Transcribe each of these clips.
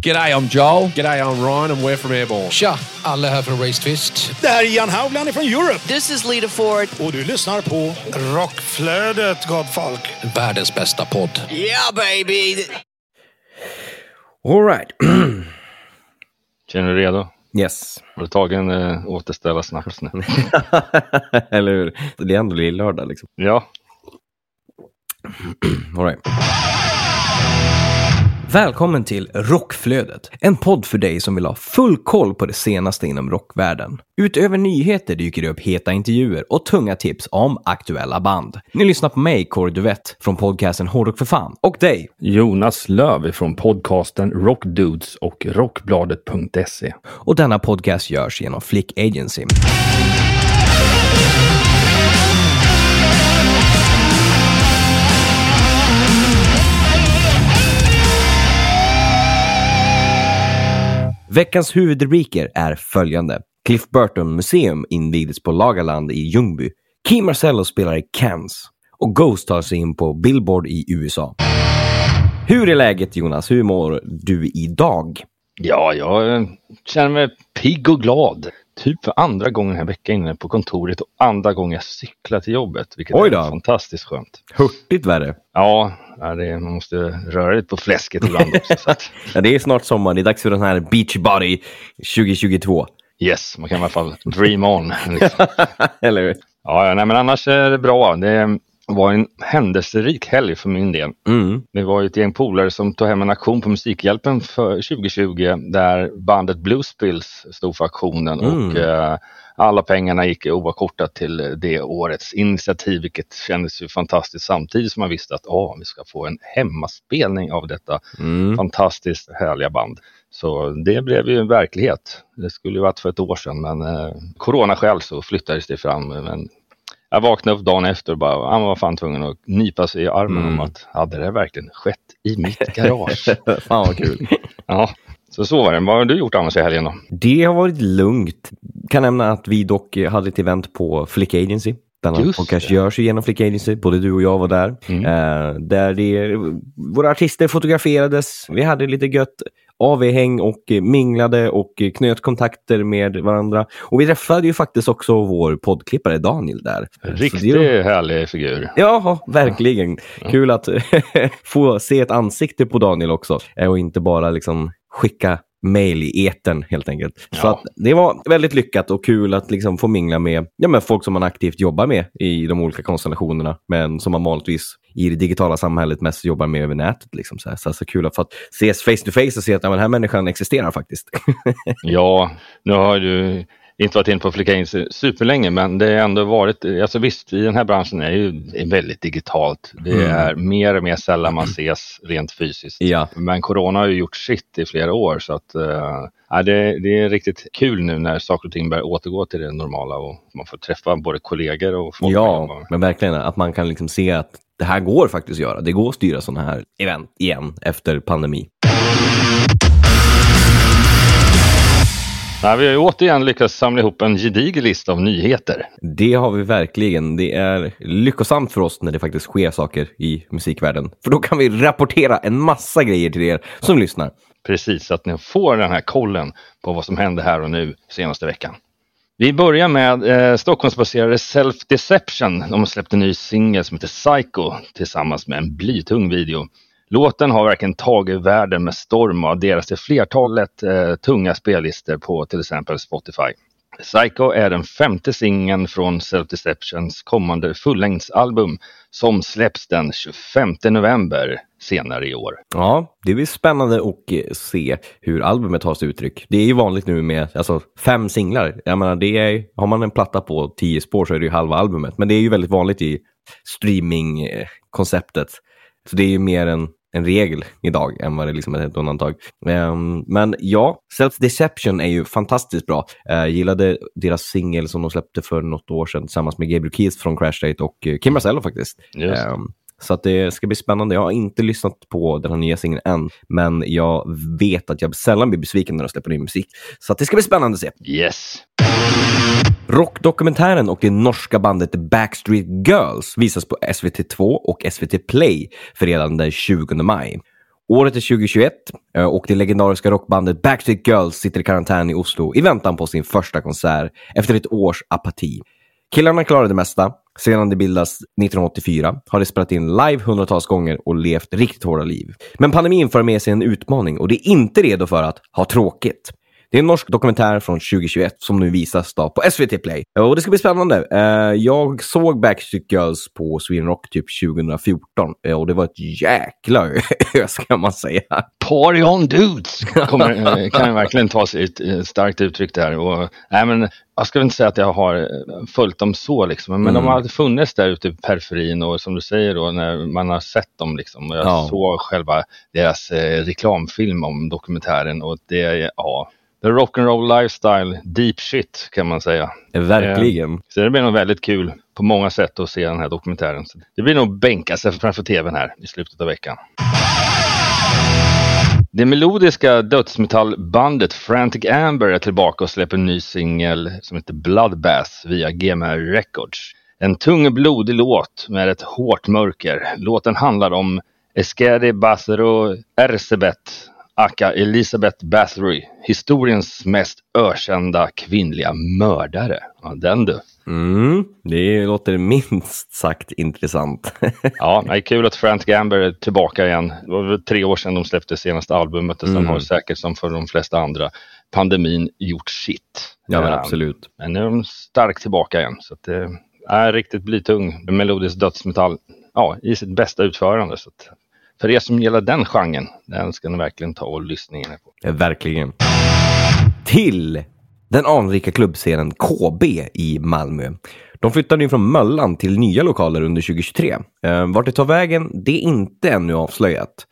G'day, I'm Joel. G'day, I'm Ryan and we're from Airborne. Tja, alla här från Race Twist. Det här är Jan Haugland från Europe. This is Lita Ford. Och du lyssnar på Rockflödet, gott folk. Världens bästa podd. Yeah, baby! All right. Känner du redo? yes. Har du tagit en äh, återställa snaps nu? Eller hur? Det är ändå lördag liksom. ja. All right. Välkommen till Rockflödet, en podd för dig som vill ha full koll på det senaste inom rockvärlden. Utöver nyheter dyker det upp heta intervjuer och tunga tips om aktuella band. Ni lyssnar på mig, Kåre Duvett, från podcasten Hårdrock för fan, och dig. Jonas Löv från podcasten Rockdudes och Rockbladet.se. Och denna podcast görs genom Flick Agency. Veckans huvudrubriker är följande. Cliff Burton Museum invigdes på Lagerland i Ljungby. Key Marcello spelar i Cannes. Och Ghost tar sig in på Billboard i USA. Hur är läget Jonas? Hur mår du idag? Ja, jag eh, känner mig pigg och glad. Typ för andra gången den här veckan inne på kontoret och andra gången jag cyklar till jobbet. Vilket Oj då. är fantastiskt skönt. Hurtigt värre. Ja, ja, det, man måste röra lite på fläsket ibland också. så att, Ja, det är snart sommar. Det är dags för den här Beachbody 2022. yes, man kan i alla fall dream on. Liksom. Eller hur? Ja, ja nej, men annars är det bra. Det var en händelserik helg för min del. Mm. Det var ett gäng polare som tog hem en aktion på Musikhjälpen för 2020 där bandet Bluespills stod för aktionen Mm. och eh, alla pengarna gick oavkortat till det årets initiativ vilket kändes ju fantastiskt samtidigt som man visste att åh, vi ska få en hemmaspelning av detta Mm. fantastiskt härliga band. Så det blev ju en verklighet. Det skulle ju varit för ett år sedan men eh, coronaskäl så flyttades det fram. Men jag vaknade upp dagen efter och bara, han var fan tvungen att nypa sig i armen Mm. om att hade det verkligen skett i mitt garage? Fan vad kul. ja, så så var det. Vad har du gjort annars i helgen då? Det har varit lugnt. Kan nämna att vi dock hade ett event på Flick Agency. Denna Just podcast det. görs ju genom Flick Agency. Både du och jag var där. Mm. Eh, där det, våra artister fotograferades. Vi hade lite gött AV-häng och minglade och knöt kontakter med varandra. Och vi träffade ju faktiskt också vår poddklippare Daniel där. Riktigt det- härlig figur. Ja, verkligen. Kul att få se ett ansikte på Daniel också eh, och inte bara liksom skicka mail i etern helt enkelt. Så Ja. att det var väldigt lyckat och kul att liksom få mingla med, ja, med folk som man aktivt jobbar med i de olika konstellationerna, men som man vanligtvis i det digitala samhället mest jobbar med över nätet. Liksom, så, här. så, så kul att få att ses face to face och se att ja, den här människan existerar faktiskt. Ja, nu har du inte varit inne på Flicka in superlänge men det har ändå varit, alltså visst i den här branschen är ju det är väldigt digitalt. Det Mm. är mer och mer sällan man ses rent fysiskt. ja, Men corona har ju gjort sitt i flera år så att ja, det, det är riktigt kul nu när saker och ting börjar återgå till det normala och man får träffa både kollegor och folk ja men verkligen att man kan liksom se att det här går faktiskt att göra. Det går att styra sådana här event igen efter pandemi. Nej, vi har ju återigen lyckats samla ihop en gedigen lista av nyheter. Det har vi verkligen. Det är lyckosamt för oss när det faktiskt sker saker i musikvärlden. För då kan vi rapportera en massa grejer till er som lyssnar. Precis, så att ni får den här kollen på vad som hände här och nu senaste veckan. Vi börjar med eh, Stockholmsbaserade Self Deception. De har släppt en ny singel som heter Psycho tillsammans med en blytung video. Låten har verkligen tagit världen med storm och adderas till flertalet eh, tunga spellistor på till exempel Spotify. Psycho är den femte singeln från Self Deceptions kommande fullängdsalbum som släpps den 25 november senare i år. Ja, det blir spännande att eh, se hur albumet tar sig uttryck. Det är ju vanligt nu med alltså, fem singlar. Jag menar, det är, har man en platta på tio spår så är det ju halva albumet. Men det är ju väldigt vanligt i streamingkonceptet. Så det är ju mer en, en regel idag än vad det liksom är ett undantag. Ehm, men ja, Self Deception är ju fantastiskt bra. Jag gillade deras singel som de släppte för något år sedan tillsammans med Gabriel Keith från Crash Date och eh, Kim Marcello faktiskt. Ehm, så att det ska bli spännande. Jag har inte lyssnat på den här nya singeln än, men jag vet att jag sällan blir besviken när de släpper ny musik. Så att det ska bli spännande att se. Yes. Rockdokumentären och det norska bandet Backstreet Girls visas på SVT2 och SVT Play fredagen den 20 maj. Året är 2021 eh, och det legendariska rockbandet Backstreet Girls sitter i karantän i Oslo i väntan på sin första konsert efter ett års apati. Killarna klarar det mesta. Sedan det bildas 1984 har de spelat in live hundratals gånger och levt riktigt hårda liv. Men pandemin för med sig en utmaning och det är inte redo för att ha tråkigt. Det är en norsk dokumentär från 2021 som nu visas då på SVT Play. Och det ska bli spännande. Eh, Jag såg Backstreet Girls på Sweden Rock typ 2014 eh, och det var ett jäkla ös kan man säga. Party on dudes! Kommer, eh, kan verkligen ta sig ett starkt uttryck där. Och, nej, men, jag ska inte säga att jag har följt dem så, liksom, men Mm. de har funnits där ute i periferin och som du säger då, när man har sett dem. Liksom, och jag Ja. såg själva deras eh, reklamfilm om dokumentären och det ja, the rock'n'roll lifestyle, deep shit kan man säga. Verkligen. Så det blir nog väldigt kul på många sätt att se den här dokumentären. Så det blir nog bänka sig framför tvn här i slutet av veckan. Det melodiska dödsmetallbandet Frantic Amber är tillbaka och släpper en ny singel som heter Bloodbath via GMR Records. En tung blodig låt med ett hårt mörker. Låten handlar om Eskedi Bathero Ersebet, aka Elisabeth Bathory, historiens mest ökända kvinnliga mördare. Ja, den du. Mm, det låter minst sagt intressant. Ja, det är kul att Frantic Amber är tillbaka igen. Det var tre år sedan de släppte senaste albumet och sen Mm. har säkert som för de flesta andra pandemin gjort sitt. ja, men Eh, absolut. Men nu är de starkt tillbaka igen. Så det är riktigt blytung melodisk dödsmetall ja, i sitt bästa utförande. Så för er som gillar den genren, den ska ni verkligen ta och lyssna in på. Ja, Verkligen. Till den anrika klubbscenen KB i Malmö. De flyttade ju från Möllan till nya lokaler under 2023. Ehm, vart det tar vägen, det är inte ännu avslöjat.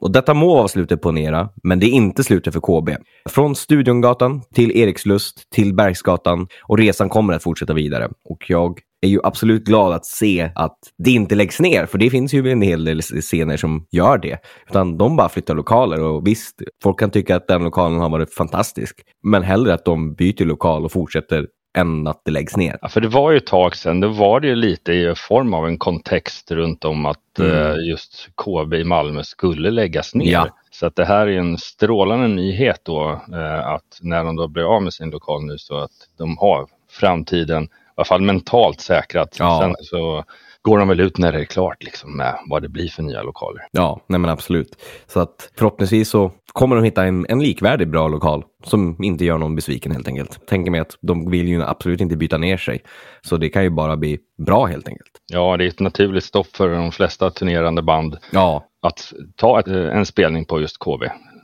Och detta må vara slutet på en era, men det är inte slutet för KB. Från Studiongatan till Erikslust till Bergsgatan och resan kommer att fortsätta vidare. Och jag är ju absolut glad att se att det inte läggs ner, för det finns ju en hel del scener som gör det. Utan de bara flyttar lokaler och visst, folk kan tycka att den lokalen har varit fantastisk. Men hellre att de byter lokal och fortsätter än att det läggs ner. Ja, för det var ju ett tag sedan, då var det ju lite i form av en kontext runt om att Mm. eh, just KB i Malmö skulle läggas ner. Ja. Så att det här är en strålande nyhet då, eh, att när de då blir av med sin lokal nu så att de har framtiden, alla fall mentalt säkrat. Ja. Sen så går de väl ut när det är klart liksom med vad det blir för nya lokaler. Ja, nej men absolut. Så att förhoppningsvis så kommer de hitta en, en likvärdig bra lokal som inte gör någon besviken helt enkelt. Tänker mig att de vill ju absolut inte byta ner sig. Så det kan ju bara bli bra helt enkelt. Ja, det är ett naturligt stopp för de flesta turnerande band Ja, att ta ett, en spelning på just KB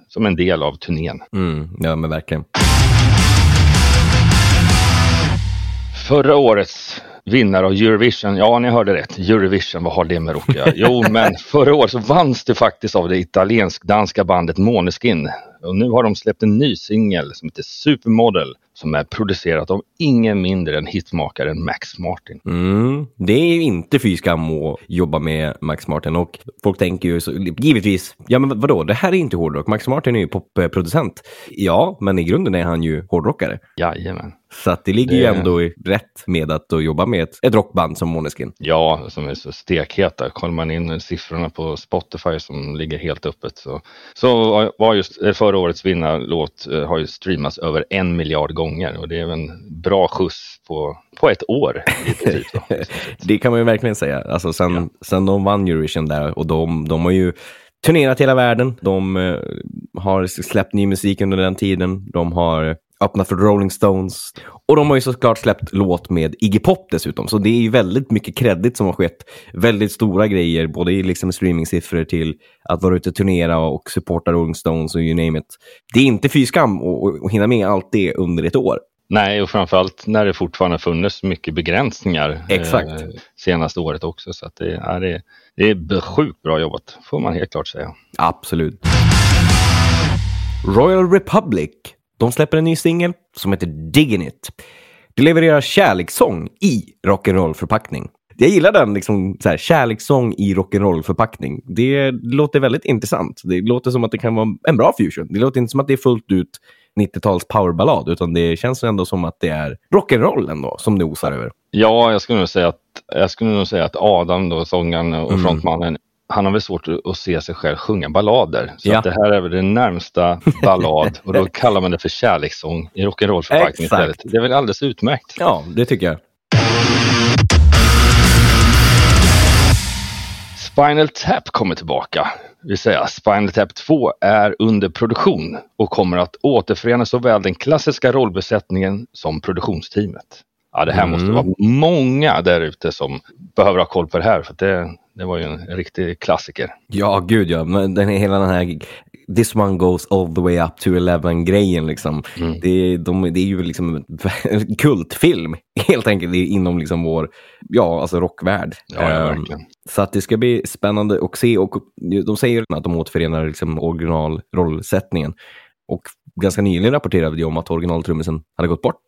som en del av turnén. mm, ja men verkligen. Förra årets vinnare av Eurovision, ja ni hörde rätt, Eurovision, vad har det med att göra? Jo men förra året så vanns det faktiskt av det italiensk-danska bandet Måneskin. Och nu har de släppt en ny singel som heter Supermodel som är producerat av ingen mindre än hitmakaren Max Martin. Mm, det är ju inte fy skam att jobba med Max Martin och folk tänker ju så, givetvis, ja men vadå, det här är inte hårdrock. Max Martin är ju popproducent. Ja, men i grunden är han ju hårdrockare. Jajamän. Så att det ligger ju Det- ändå i rätt med att jobba med ett, ett rockband som Måneskin. Ja, som är så stekheta. Kollar man in siffrorna på Spotify som ligger helt öppet så, så var just eh, förra årets vinnarlåt eh, har ju streamats över en miljard gånger och det är en bra skjuts på, på ett år. princip då. Det kan man ju verkligen säga. Alltså sen, sen de vann Eurovision där och de, de har ju turnerat hela världen. De eh, har släppt ny musik under den tiden. De har öppnat för Rolling Stones. Och de har ju såklart släppt låt med Iggy Pop dessutom. Så det är ju väldigt mycket kredit som har skett. Väldigt stora grejer, både i liksom streamingsiffror till att vara ute och turnera och supporta Rolling Stones och you name it. Det är inte fy skam att- hinna med allt det under ett år. Nej, och framförallt när det fortfarande funnits mycket begränsningar Exakt. eh, senaste året också. Så det, det, det är sjukt bra jobbat, får man helt klart säga. Absolut. Royal Republic. De släpper en ny singel som heter Diggin' It. De levererar kärlekssång i rock'n'roll-förpackning. Jag gillar den, liksom, så här, kärlekssång i rock'n'roll-förpackning. Det låter väldigt intressant. Det låter som att det kan vara en bra fusion. Det låter inte som att det är fullt ut 90-tals powerballad, utan det känns ändå som att det är rock'n'roll ändå, som det osar över. Ja, jag skulle nog säga att, jag skulle nog säga att Adam, då, sångaren och Mm. frontmannen, han har väl svårt att, se sig själv sjunga ballader. Så Ja. att det här är väl det närmsta ballad och då kallar man det för kärlekssång i rock'n'roll-förpackning istället. Det är väl alldeles utmärkt. Ja, det tycker jag. Spinal Tap kommer tillbaka. Det vill säga Spinal Tap 2 är under produktion och kommer att återförena såväl den klassiska rollbesättningen som produktionsteamet. Ja, det här måste Mm. vara många där ute som behöver ha koll på det här för det, det var ju en riktig klassiker. Ja, gud ja. Men den, hela den här This one goes all the way up to 11-grejen liksom. Mm. Det, de, det är ju liksom en kultfilm helt enkelt inom liksom vår, ja, alltså rockvärld. Ja, ja, Ehm, verkligen. Så att det ska bli spännande att se och de säger att de återförenar liksom originalrollsättningen. Och ganska nyligen rapporterade de om att originaltrummisen hade gått bort.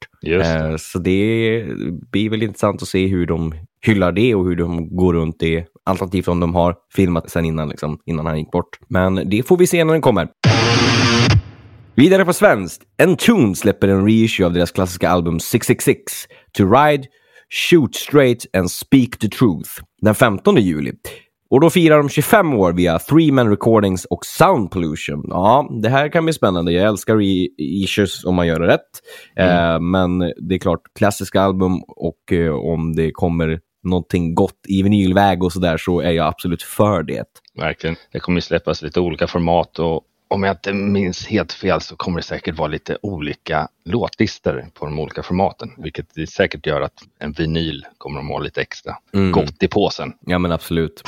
Eh, Så det blir väl intressant att se hur de hyllar det och hur de går runt det. Alternativt om de har filmat sen innan, liksom, innan han gick bort. Men det får vi se när den kommer. Vidare på svenskt. Entune släpper en reissue av deras klassiska album 666. To Ride, Shoot Straight and Speak the Truth. Den 15 juli. Och då firar de 25 år via Three Man Recordings och Sound Pollution. Ja, det här kan bli spännande. Jag älskar reissues om man gör det rätt. Eh, men det är klart, klassiska album och eh, om det kommer någonting gott i vinylväg och sådär så är jag absolut för det. Verkligen. Det kommer ju släppas lite olika format och om jag inte minns helt fel så kommer det säkert vara lite olika låtlistor på de olika formaten. Vilket säkert gör att en vinyl kommer att må lite extra Mm. gott i påsen. Ja, men absolut.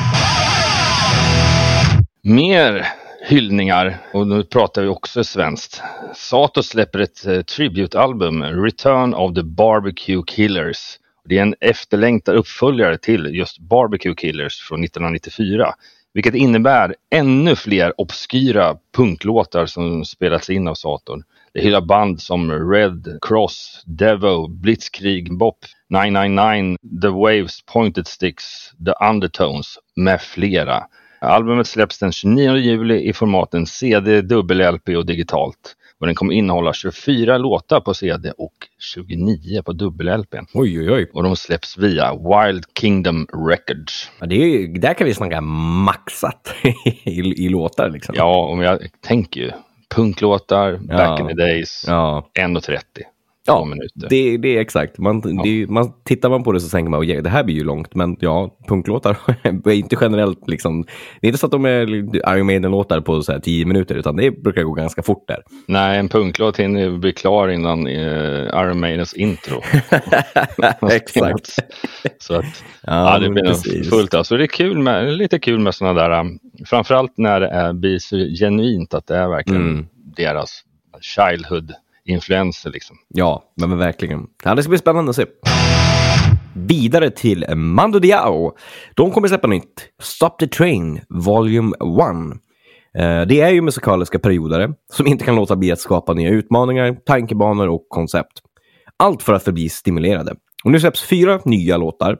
Mer hyllningar och nu pratar vi också svenskt. Sato släpper ett eh, tributalbum, Return of the Barbecue Killers. Det är en efterlängtad uppföljare till just Barbecue Killers från 1994. Vilket innebär ännu fler obskyra punklåtar som spelats in av Saturn. Det hyllar band som Red Cross, Devo, Blitzkrieg Bop, 999, The Waves, Pointed Sticks, The Undertones med flera. Albumet släpps den 29 juli i formaten CD, dubbel-LP och digitalt. Och den kommer innehålla 24 låtar på CD och 29 på dubbel-LP. Oj, oj, oj. Och de släpps via Wild Kingdom Records. Ja, det är, ju- där kan vi snacka maxat i, i låtar liksom. Ja, om jag tänker ju punklåtar, back in the days, Ja, 1.30. ja minuter. det, det är exakt. Man, det, är- man, tittar man på det så tänker man att det här blir ju långt, men ja, punklåtar är inte generellt liksom. Det är inte så att de är Iron Maiden-låtar på så här tio minuter, utan det brukar gå ganska fort där. Nej, en punklåt hinner bli klar innan eh, Iron Maidens intro. exakt. Så att, Ja, ja, det blir precis. fullt av. Så det är kul med, lite kul med sådana där, um, framförallt när det är, blir så genuint att det är verkligen Mm. deras influenser. liksom. Ja, men, men verkligen. Ja, det ska bli spännande att se. Vidare till Mando Diao. De kommer släppa nytt. Stop the Train Volume 1. Eh, det är ju musikaliska periodare som inte kan låta bli att skapa nya utmaningar, tankebanor och koncept. Allt för att förbli stimulerade. Och nu släpps fyra nya låtar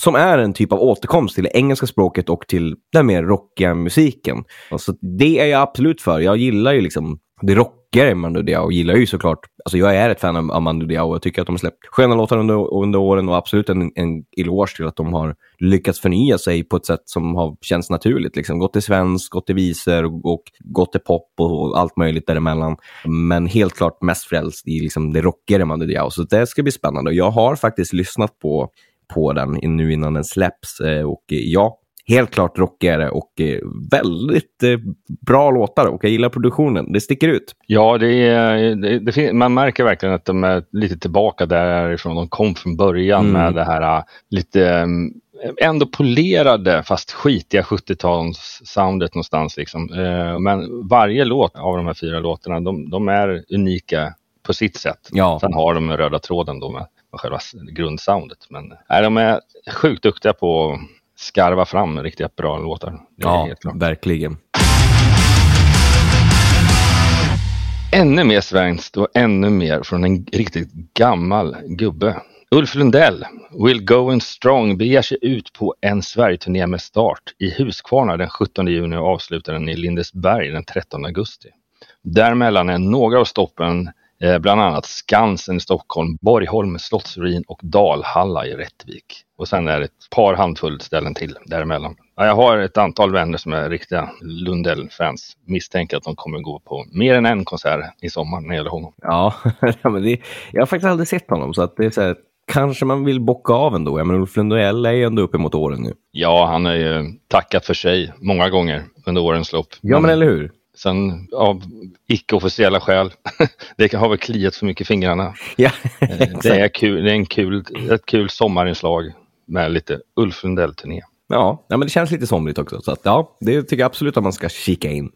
som är en typ av återkomst till det engelska språket och till den mer rockiga musiken. Så det är jag absolut för. Jag gillar ju liksom det rockigare Mando Diao och gillar ju såklart, alltså jag är ett fan av av Mando Diao och jag tycker att de har släppt sköna låtar under, under åren och absolut en, en eloge till att de har lyckats förnya sig på ett sätt som har känts naturligt. Liksom. Gått till svensk, gått till visor och, och gått till pop och, och allt möjligt däremellan. Men helt klart mest frälst i liksom det rockigare Mando Diao. Så det ska bli spännande. Och jag har faktiskt lyssnat på, på den nu innan den släpps eh, och ja, helt klart rockigare och eh, väldigt eh, bra låtar och jag gillar produktionen. Det sticker ut. Ja, det är, det, det, man märker verkligen att de är lite tillbaka därifrån de kom från början Mm. med det här äh, lite ändå polerade fast skitiga 70-tals-soundet någonstans. Liksom. Eh, Men varje låt av de här fyra låtarna, de, de är unika på sitt sätt. Ja. Sen har de den röda tråden då med, med själva grundsoundet. Men nej, de är sjukt duktiga på skarva fram riktigt bra låtar. Det Ja, verkligen. Ännu mer svenskt och ännu mer från en riktigt gammal gubbe. Ulf Lundell, Will Going Strong, beger sig ut på en Sverigeturné med start i Huskvarna den 17 juni och avslutar den i Lindesberg den 13 augusti. Däremellan är några av stoppen Eh, bland annat Skansen i Stockholm, Borgholm, Slottsruin och Dalhalla i Rättvik. Och sen är det ett par handfull ställen till däremellan. Ja, jag har ett antal vänner som är riktiga Lundell-fans. Misstänker att de kommer gå på mer än en konsert i sommar när det gäller honom. Ja, men det, jag har faktiskt aldrig sett honom så att det är så här, kanske man vill bocka av ändå. Ja, men Ulf Lundell är ju ändå uppemot åren nu. Ja, han har ju tackat för sig många gånger under årens lopp. Ja, men eller hur? Sen av icke-officiella skäl, det har väl kliat för mycket i fingrarna. Ja, Eh, Det är, kul, det är en kul, ett kul sommarinslag med lite Ulf Lundell-turné. Ja, ja, men det känns lite somrigt också. Så att, ja, det tycker jag absolut att man ska kika in.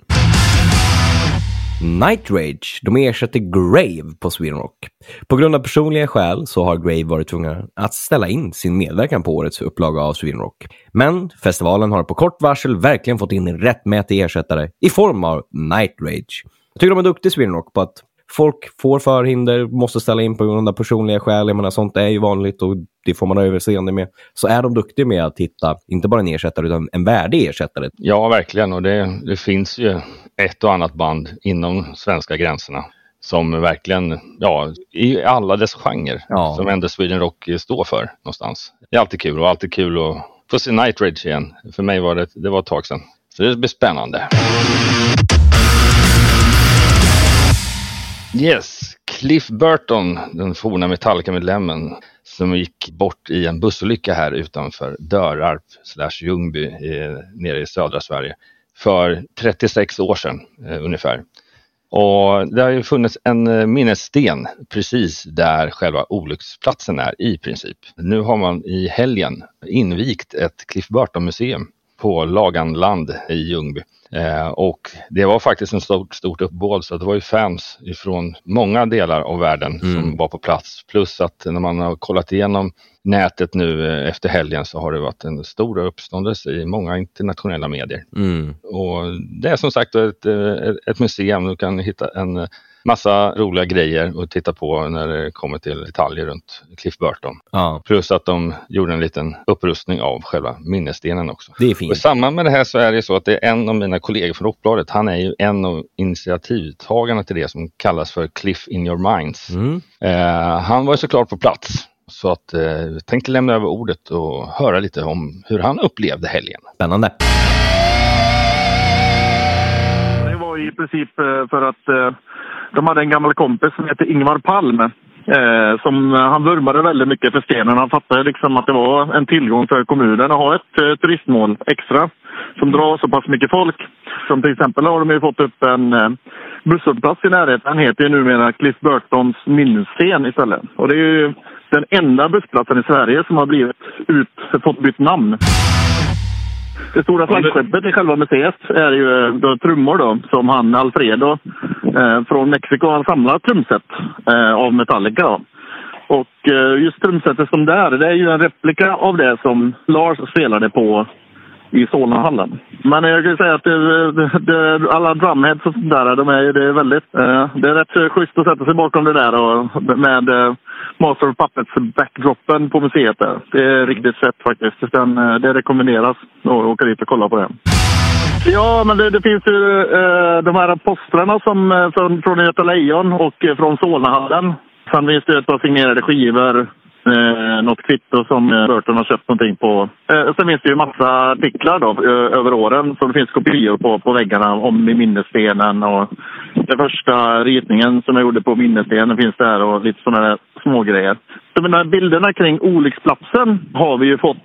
Night Rage, de ersätter Grave på Sweden Rock. På grund av personliga skäl så har Grave varit tvungna att ställa in sin medverkan på årets upplaga av Sweden Rock. Men festivalen har på kort varsel verkligen fått in en rättmätig ersättare i form av Night Rage. Jag tycker de är duktiga Sweden Rock på att folk får förhinder, måste ställa in på grund av personliga skäl. Jag menar, sånt är ju vanligt och det får man ha överseende med. Så är de duktiga med att hitta, inte bara en ersättare, utan en värdig ersättare. Ja, verkligen. Och det, det finns ju ett och annat band inom svenska gränserna som verkligen, ja, i alla dess genrer Ja. som ändå Sweden Rock står för någonstans. Det är alltid kul och alltid kul att få se Night Rage igen. För mig var det, det var ett tag sedan. Så det blir spännande. Yes, Cliff Burton, den forna Metallica-medlemmen som gick bort i en bussolycka här utanför Dörarp slash Ljungby eh, nere i södra Sverige för 36 år sedan eh, ungefär. Och det har ju funnits en eh, minnessten precis där själva olycksplatsen är i princip. Nu har man i helgen invigt ett Cliff Burton-museum på Laganland i Ljungby. Eh, och det var faktiskt en stort, stort uppbåd så det var ju fans ifrån många delar av världen som var på plats. Plus att när man har kollat igenom nätet nu eh, efter helgen så har det varit en stor uppståndelse i många internationella medier. Mm. Och det är som sagt ett, eh, ett museum. Du kan hitta en massa roliga grejer att titta på när det kommer till detaljer runt Cliff Burton. Ja, Plus att de gjorde en liten upprustning av själva minnesstenen också. det är Och i fint. samband med det här så är det så att det är en av mina kollegor från Rockbladet. Han är ju en av initiativtagarna till det som kallas för Cliff in your minds. Mm. Eh, han var ju såklart på plats. Så att eh, jag tänkte lämna över ordet och höra lite om hur han upplevde helgen. Spännande. Det var i princip eh, för att eh, de hade en gammal kompis som hette Ingvar Palm. Eh, som, eh, han vurmade väldigt mycket för stenen. Han fattade liksom att det var en tillgång för kommunen att ha ett eh, turistmål extra som drar så pass mycket folk. Som till exempel har de ju fått upp en eh, busshållplats i närheten. Den heter ju numera Cliff Burtons minnessten istället. Och det är ju den enda bussplatsen i Sverige som har blivit ut, fått bytt namn. Det stora flaggskeppet i själva museet är ju eh, då trummor då, som han Alfredo eh, från Mexiko har samlat trumset eh, av Metallica. Då. Och eh, just trumsetet som där, det är ju en replika av det som Lars spelade på i Solnahallen. Men jag kan säga att det, det, alla drumheads och sånt där, de är, det är väldigt... Eh, det är rätt schysst att sätta sig bakom det där och med eh, Master of Puppets backdropen på museet där. Det är riktigt fett faktiskt. Den, eh, det rekommenderas att åka dit och kolla på det. Ja, men det, det finns ju eh, de här postrarna som, eh, från, från Göta Lejon och eh, från Solnahallen. Sen finns det ett par signerade skivor. Eh, något kvitto som Burton har köpt någonting på. Eh, sen finns det ju massa artiklar då, eh, över åren som det finns kopior på, på väggarna om i minnesstenen. Och den första ritningen som jag gjorde på minnesstenen finns där och lite sådana där smågrejer. Så de här bilderna kring olycksplatsen har vi ju fått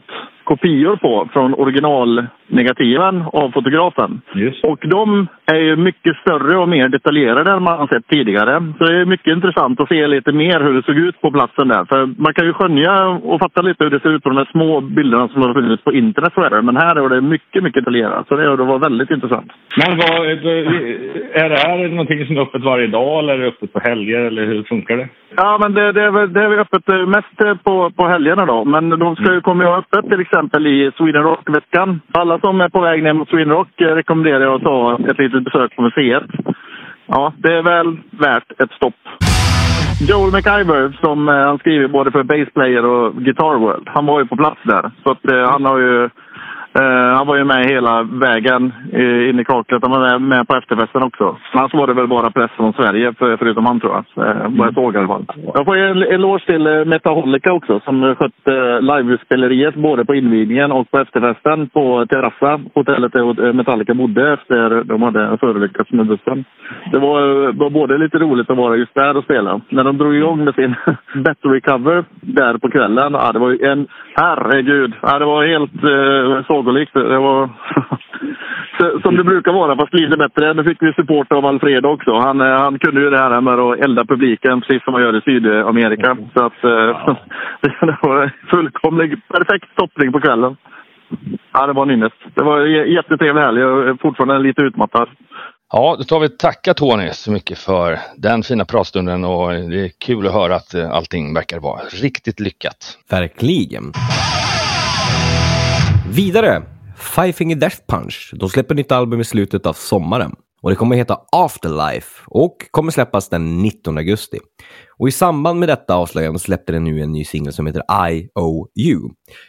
kopior på från originalnegativen av fotografen. Och de är ju mycket större och mer detaljerade än man sett tidigare. Så det är mycket intressant att se lite mer hur det såg ut på platsen där. För man kan ju skönja och fatta lite hur det ser ut på de här små bilderna som har funnits på internet. Så. Men här är det mycket, mycket detaljerat. Så det, det var väldigt intressant. Men vad, är det här någonting som är öppet varje dag eller är det öppet på helger eller hur funkar det? Ja, men det, det, är, det är öppet eh, mest eh, på, på helgerna då. Men de ska ju, ha öppet till exempel exempel i Sweden Rock-veckan. Alla som är på väg ner mot Sweden Rock eh, rekommenderar jag att ta ett litet besök på museet. Ja, det är väl värt ett stopp. Joel McIver, som eh, han skriver både för Bass Player och Guitar World, han var ju på plats där. Så att, eh, han har ju Eh, han var ju med hela vägen eh, in i kaklet. Han var med, med på efterfesten också. Annars var det väl bara press från Sverige, för, förutom han tror jag. Eh, vad jag såg i alla fall. Jag får ju en eloge till eh, Metaholica också som skötte eh, livespeleriet både på invigningen och på efterfesten på Terrassa, hotellet där eh, Metallica bodde efter de hade förolyckats med bussen. Det var, eh, var både lite roligt att vara just där och spela. När de drog igång med sin Battery Cover där på kvällen, ja, det var ju en herregud. Ja, det var helt eh, sagolikt. Det var som det brukar vara, fast lite bättre. Nu fick vi support av Alfredo också. Han, eh, han kunde ju det här med att elda publiken, precis som man gör i Sydamerika. Så att eh, det var fullkomlig, perfekt toppning på kvällen. Ja, det var en ynnest. Det var en jättetrevlig helg. Jag är fortfarande lite utmattad. Ja, då tar vi tacka Tony så mycket för den fina pratstunden och det är kul att höra att eh, allting verkar vara riktigt lyckat. Verkligen. Vidare, Five Finger Death Punch. De släpper nytt album i slutet av sommaren. Och det kommer heta Afterlife och kommer släppas den 19 augusti. Och i samband med detta avslöjande släppte den nu en ny singel som heter I.O.U.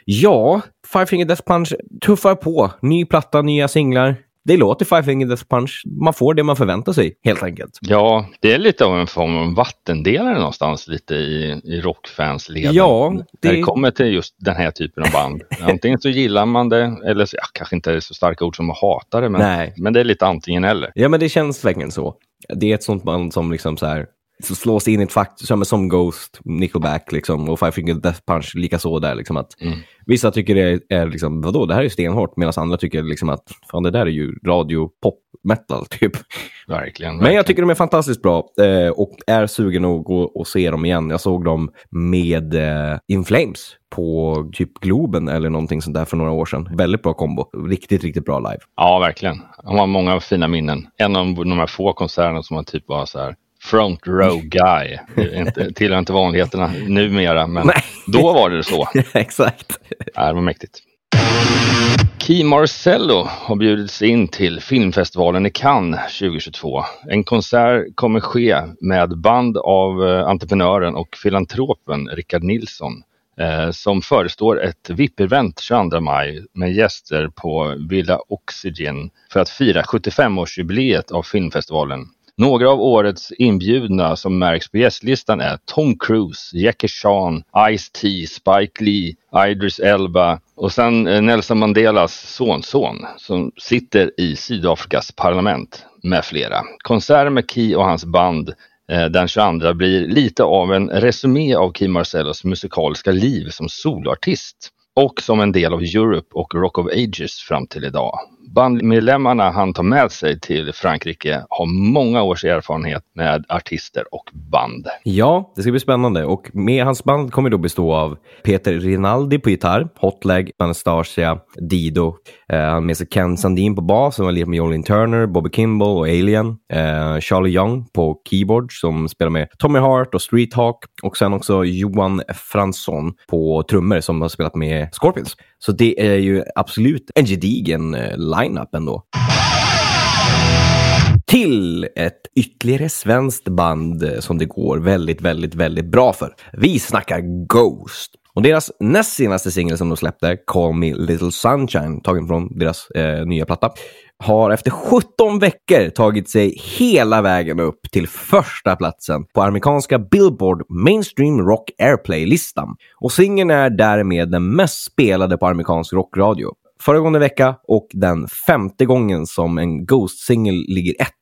Ja, Five Finger Death Punch tuffar på. Ny platta, nya singlar. Det låter Five Finger Death Punch. Man får det man förväntar sig, helt enkelt. Ja, det är lite av en form av vattendelare någonstans lite i, i rockfans leden. Ja, När det- det kommer till just den här typen av band. Antingen så gillar man det, eller så, ja, kanske inte är så starka ord som att hata det, men, Nej. men det är lite antingen eller. Ja, men det känns verkligen så. Det är ett sånt band som liksom så här slås in i ett fack, som, som Ghost, Nickelback liksom, och Five Finger Death Punch, lika så där. Liksom, att Mm. Vissa tycker det är, liksom, vadå, det här är stenhårt, medan andra tycker liksom att fan, det där är ju radio pop metal typ. Verkligen. Men jag tycker de är fantastiskt bra eh, och är sugen att gå och se dem igen. Jag såg dem med eh, In Flames på typ Globen eller någonting sånt där för några år sedan. Väldigt bra kombo. Riktigt, riktigt bra live. Ja, verkligen. Han har många fina minnen. En av de här få konserterna som han typ var så här front row guy. Inte, tillhör inte vanligheterna numera, men Nej. då var det så. Exakt. Ja, det var mäktigt. Key Marcello har bjudits in till filmfestivalen i Cannes 2022. En konsert kommer ske med band av eh, entreprenören och filantropen Rickard Nilsson eh, som förestår ett VIP-event 22 maj med gäster på Villa Oxygen för att fira 75-årsjubileet av filmfestivalen. Några av årets inbjudna som märks på gästlistan är Tom Cruise, Jackie Chan, Ice-T, Spike Lee, Idris Elba och sen eh, Nelson Mandelas sonson som sitter i Sydafrikas parlament med flera. Konserten med Key och hans band eh, den 22 blir lite av en resumé av Key Marcellos musikaliska liv som soloartist och som en del av Europe och Rock of Ages fram till idag. Bandmedlemmarna han tar med sig till Frankrike har många års erfarenhet med artister och band. Ja, det ska bli spännande. Och med hans band kommer då bestå av Peter Rinaldi på gitarr, Hotleg, Anastasia, Dido. Eh, han med sig Ken Sandin på bas, som har lirat med Jolin Turner, Bobby Kimball och Alien. Eh, Charlie Young på keyboard, som spelar med Tommy Hart och Street Hawk. Och sen också Johan Fransson på trummor, som har spelat med Scorpions. Så det är ju absolut en gedigen eh, line-up ändå till ett ytterligare svenskt band eh, som det går väldigt, väldigt, väldigt bra för. Vi snackar Ghost. Och deras näst senaste singel som de släppte, Call Me Little Sunshine, tagen från deras eh, nya platta, har efter 17 veckor tagit sig hela vägen upp till första platsen på amerikanska Billboard Mainstream Rock Airplay-listan. Och singeln är därmed den mest spelade på amerikansk rockradio. Föregående vecka och den femte gången som en Ghost-singel ligger etta.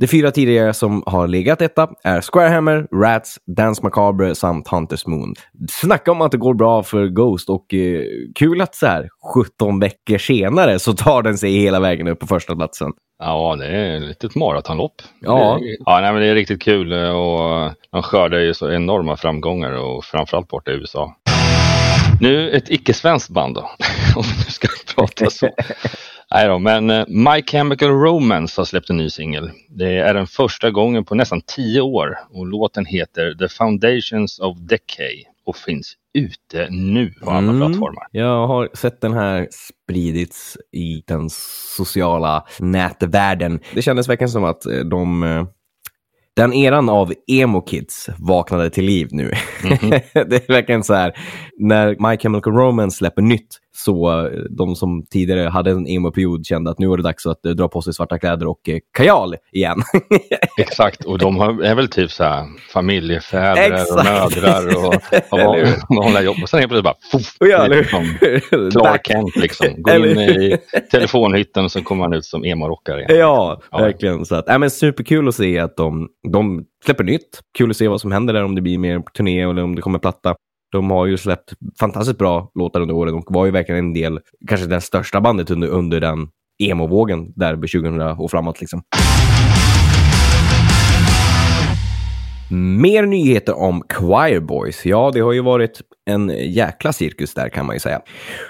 De fyra tidigare som har legat etta är Squarehammer, Rats, Dance Macabre samt Hunters Moon. Snacka om att det går bra för Ghost och eh, kul att så här 17 veckor senare så tar den sig hela vägen upp på första platsen. Ja, det är ett litet maratonlopp. Ja. Det, ja nej, men det är riktigt kul eh, och de skördar ju så enorma framgångar och framförallt borta i USA. Nu ett icke-svenskt band då, om vi nu ska prata så. Nej då, men eh, My Chemical Romance har släppt en ny singel. Det är den första gången på nästan tio år och låten heter The Foundations of Decay och finns ute nu på alla Mm. plattformar. Jag har sett den här spridits i den sociala nätvärlden. Det kändes verkligen som att eh, de eh, den eran av emo-kids vaknade till liv nu. det är verkligen så här, när My Chemical Romance släpper nytt Så eh, de som tidigare hade en emo-period kände att nu var det dags att eh, dra på sig svarta kläder och eh, kajal igen. Exakt, och de har, är väl typ så här familjefäder och mödrar och, och vanliga jobb. Och sen helt plötsligt bara poff, Ja, liksom? Clark Kent liksom. Eller in i telefonhytten och så kommer han ut som emo-rockare igen. Ja, Ja. verkligen. Så att, äh, men superkul att se att de, de släpper nytt. Kul att se vad som händer där, om det blir mer turné eller om det kommer platta. De har ju släppt fantastiskt bra låtar under åren och var ju verkligen en del, kanske det största bandet under, under den emo-vågen där 2000 och framåt. Liksom. Mer nyheter om Choir Boys. Ja, det har ju varit en jäkla cirkus där kan man ju säga.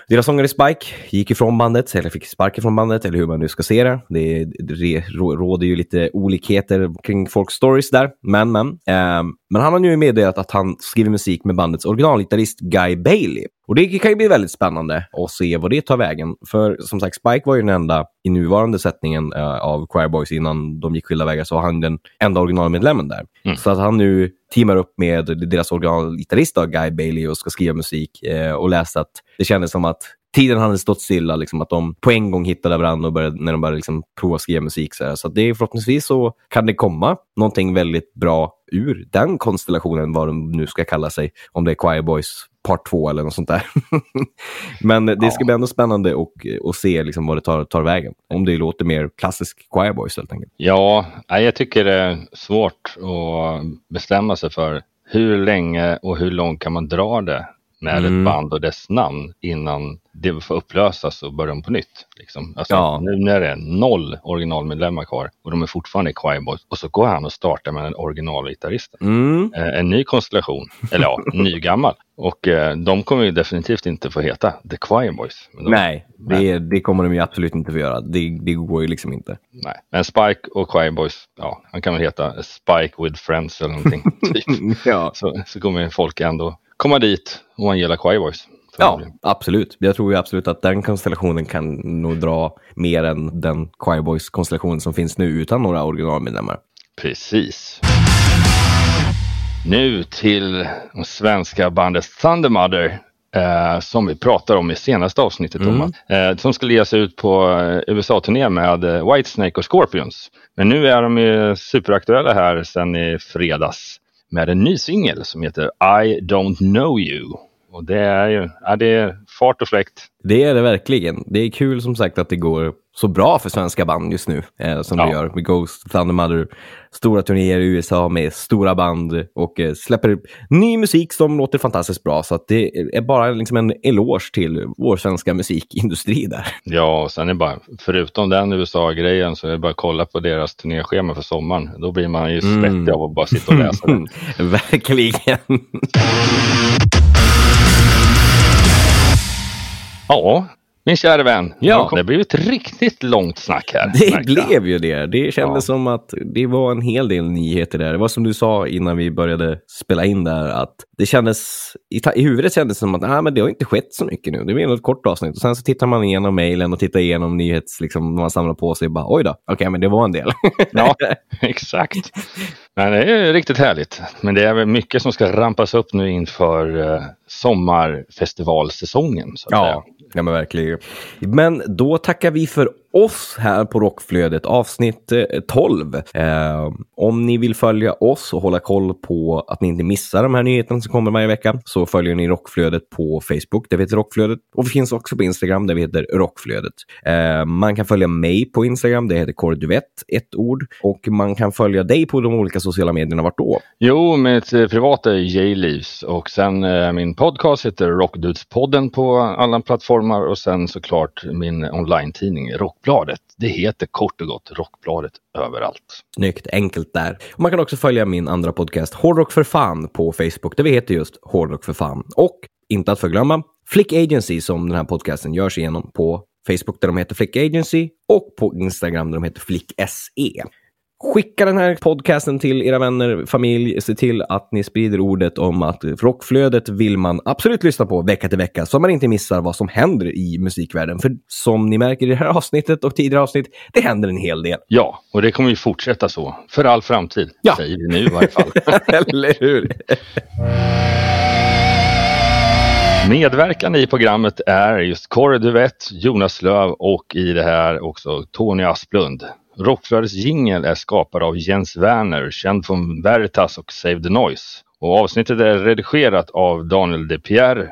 Deras sångare Spike gick ifrån bandet, eller fick sparken från bandet, eller hur man nu ska se det. Det, det råder ju lite olikheter kring folks stories där, men men. Eh, men han har nu meddelat att han skriver musik med bandets originalgitarrist Guy Bailey. Och det kan ju bli väldigt spännande att se vad det tar vägen. För som sagt, Spike var ju den enda i nuvarande sättningen eh, av Choir Boys innan de gick skilda vägar, så var han den enda originalmedlemmen där. Mm. Så att han nu teamar upp med deras originalgitarrist Guy Bailey och ska skriva musik eh, och läste att det kändes som att tiden hade stått stilla, liksom, att de på en gång hittade varandra och började, när de började liksom, prova att skriva musik. Så, här. så det är förhoppningsvis så kan det komma någonting väldigt bra ur den konstellationen, vad de nu ska kalla sig. Om det är Choir Boys part 2 eller något sånt där. Men det ska bli ändå spännande och, och se liksom, vad det tar, tar vägen. Om det låter mer klassisk Choir Boys helt enkelt. Ja, jag tycker det är svårt att bestämma sig för hur länge och hur långt kan man dra det med Mm. ett band och dess namn innan det får upplösas och börja om på nytt. Liksom. Alltså, Ja. Nu när det är noll originalmedlemmar kvar och de är fortfarande Choir Boys och så går han och startar med en originalgitarrist. Mm. Eh, En ny konstellation, eller ja, ny gammal. Och eh, de kommer ju definitivt inte få heta The Choir Boys. Men de, Nej, det, det kommer de ju absolut inte få göra. Det, det går ju liksom inte. nej. Men Spike och Choir Boys, ja, han kan väl heta Spike with Friends eller någonting. typ. ja. så, så kommer folk ändå komma dit om man gillar Choir Boys. Ja, absolut. Jag tror ju absolut att den konstellationen kan nog dra mer än den Choir Boys-konstellation som finns nu utan några originalmedlemmar. Precis. Nu till de svenska bandet Thundermother. Eh, som vi pratade om i senaste avsnittet, Mm. Eh, som skulle ge sig ut på eh, USA-turné med eh, Whitesnake och Scorpions. Men nu är de ju superaktuella här sedan i fredags med en ny singel som heter I don't know you. Och det är ju ja, det är fart och fläkt. Det är det verkligen. Det är kul som sagt att det går så bra för svenska band just nu eh, som Ja. det gör med Ghost, Thunder Mother, stora turnéer i USA med stora band och eh, släpper ny musik som låter fantastiskt bra. Så det är bara liksom en eloge till vår svenska musikindustri där. Ja, och sen är det bara, förutom den USA-grejen så är det bara att kolla på deras turnéschema för sommaren. Då blir man ju Mm. svettig av att bara sitta och läsa det. Verkligen. Ja, min kära vän. Ja. Det blivit ett riktigt långt snack här. Det blev ju det. Det kändes Ja. som att det var en hel del nyheter där. Det var som du sa innan vi började spela in där, att det kändes, i, i huvudet kändes det som att ah, men det har inte skett så mycket nu. Det blir ett kort avsnitt. Och sen så tittar man igenom mejlen och tittar igenom nyhets, liksom, när man samlar på sig och bara oj då, okej, men det var en del. Ja, exakt. Men det är riktigt härligt. Men det är väl mycket som ska rampas upp nu inför eh, sommarfestivalsäsongen. Så att säga. Ja, men verkligen. Men då tackar vi för oss här på Rockflödet, avsnitt 12. Eh, ehm, om ni vill följa oss och hålla koll på att ni inte missar de här nyheterna som kommer varje vecka så följer ni Rockflödet på Facebook, där vi heter Rockflödet. Och vi finns också på Instagram, där vi heter Rockflödet. Eh, man kan följa mig på Instagram, det heter Korduvett, ett ord. Och man kan följa dig på de olika sociala medierna, vart då? Jo, mitt eh, privata är J-Leaves och sen eh, min podcast heter Rockdudespodden på alla plattformar och sen såklart min online-tidning Rockbladet. Det heter kort och gott Rockbladet överallt. Snyggt, enkelt där. Och man kan också följa min andra podcast Hårdrock för fan på Facebook där vi heter just Hårdrock för fan. Och inte att förglömma Flick Agency som den här podcasten görs igenom på Facebook där de heter Flick Agency och på Instagram där de heter Flick SE. Skicka den här podcasten till era vänner, familj. Se till att ni sprider ordet om att rockflödet vill man absolut lyssna på vecka till vecka så man inte missar vad som händer i musikvärlden. För som ni märker i det här avsnittet och tidigare avsnitt, det händer en hel del. Ja, och det kommer ju fortsätta så för all framtid, Ja. säger vi nu i varje fall. Eller hur? Medverkande i programmet är just Kåre Duvett, Jonas Löv och i det här också Tony Asplund. Rockflödets jingel är skapad av Jens Werner, känd från Veritas och Save the Noise. Och avsnittet är redigerat av Daniel De Pierre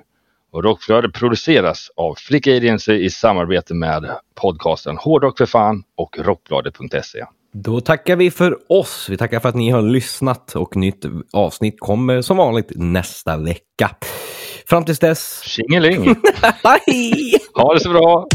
och Rockflödet produceras av Flick Agency i samarbete med podcasten Hårdrock för fan och Rockbladet.se. Då tackar vi för oss. Vi tackar för att ni har lyssnat och nytt avsnitt kommer som vanligt nästa vecka. Fram tills dess. Tjingeling! Ha det så bra!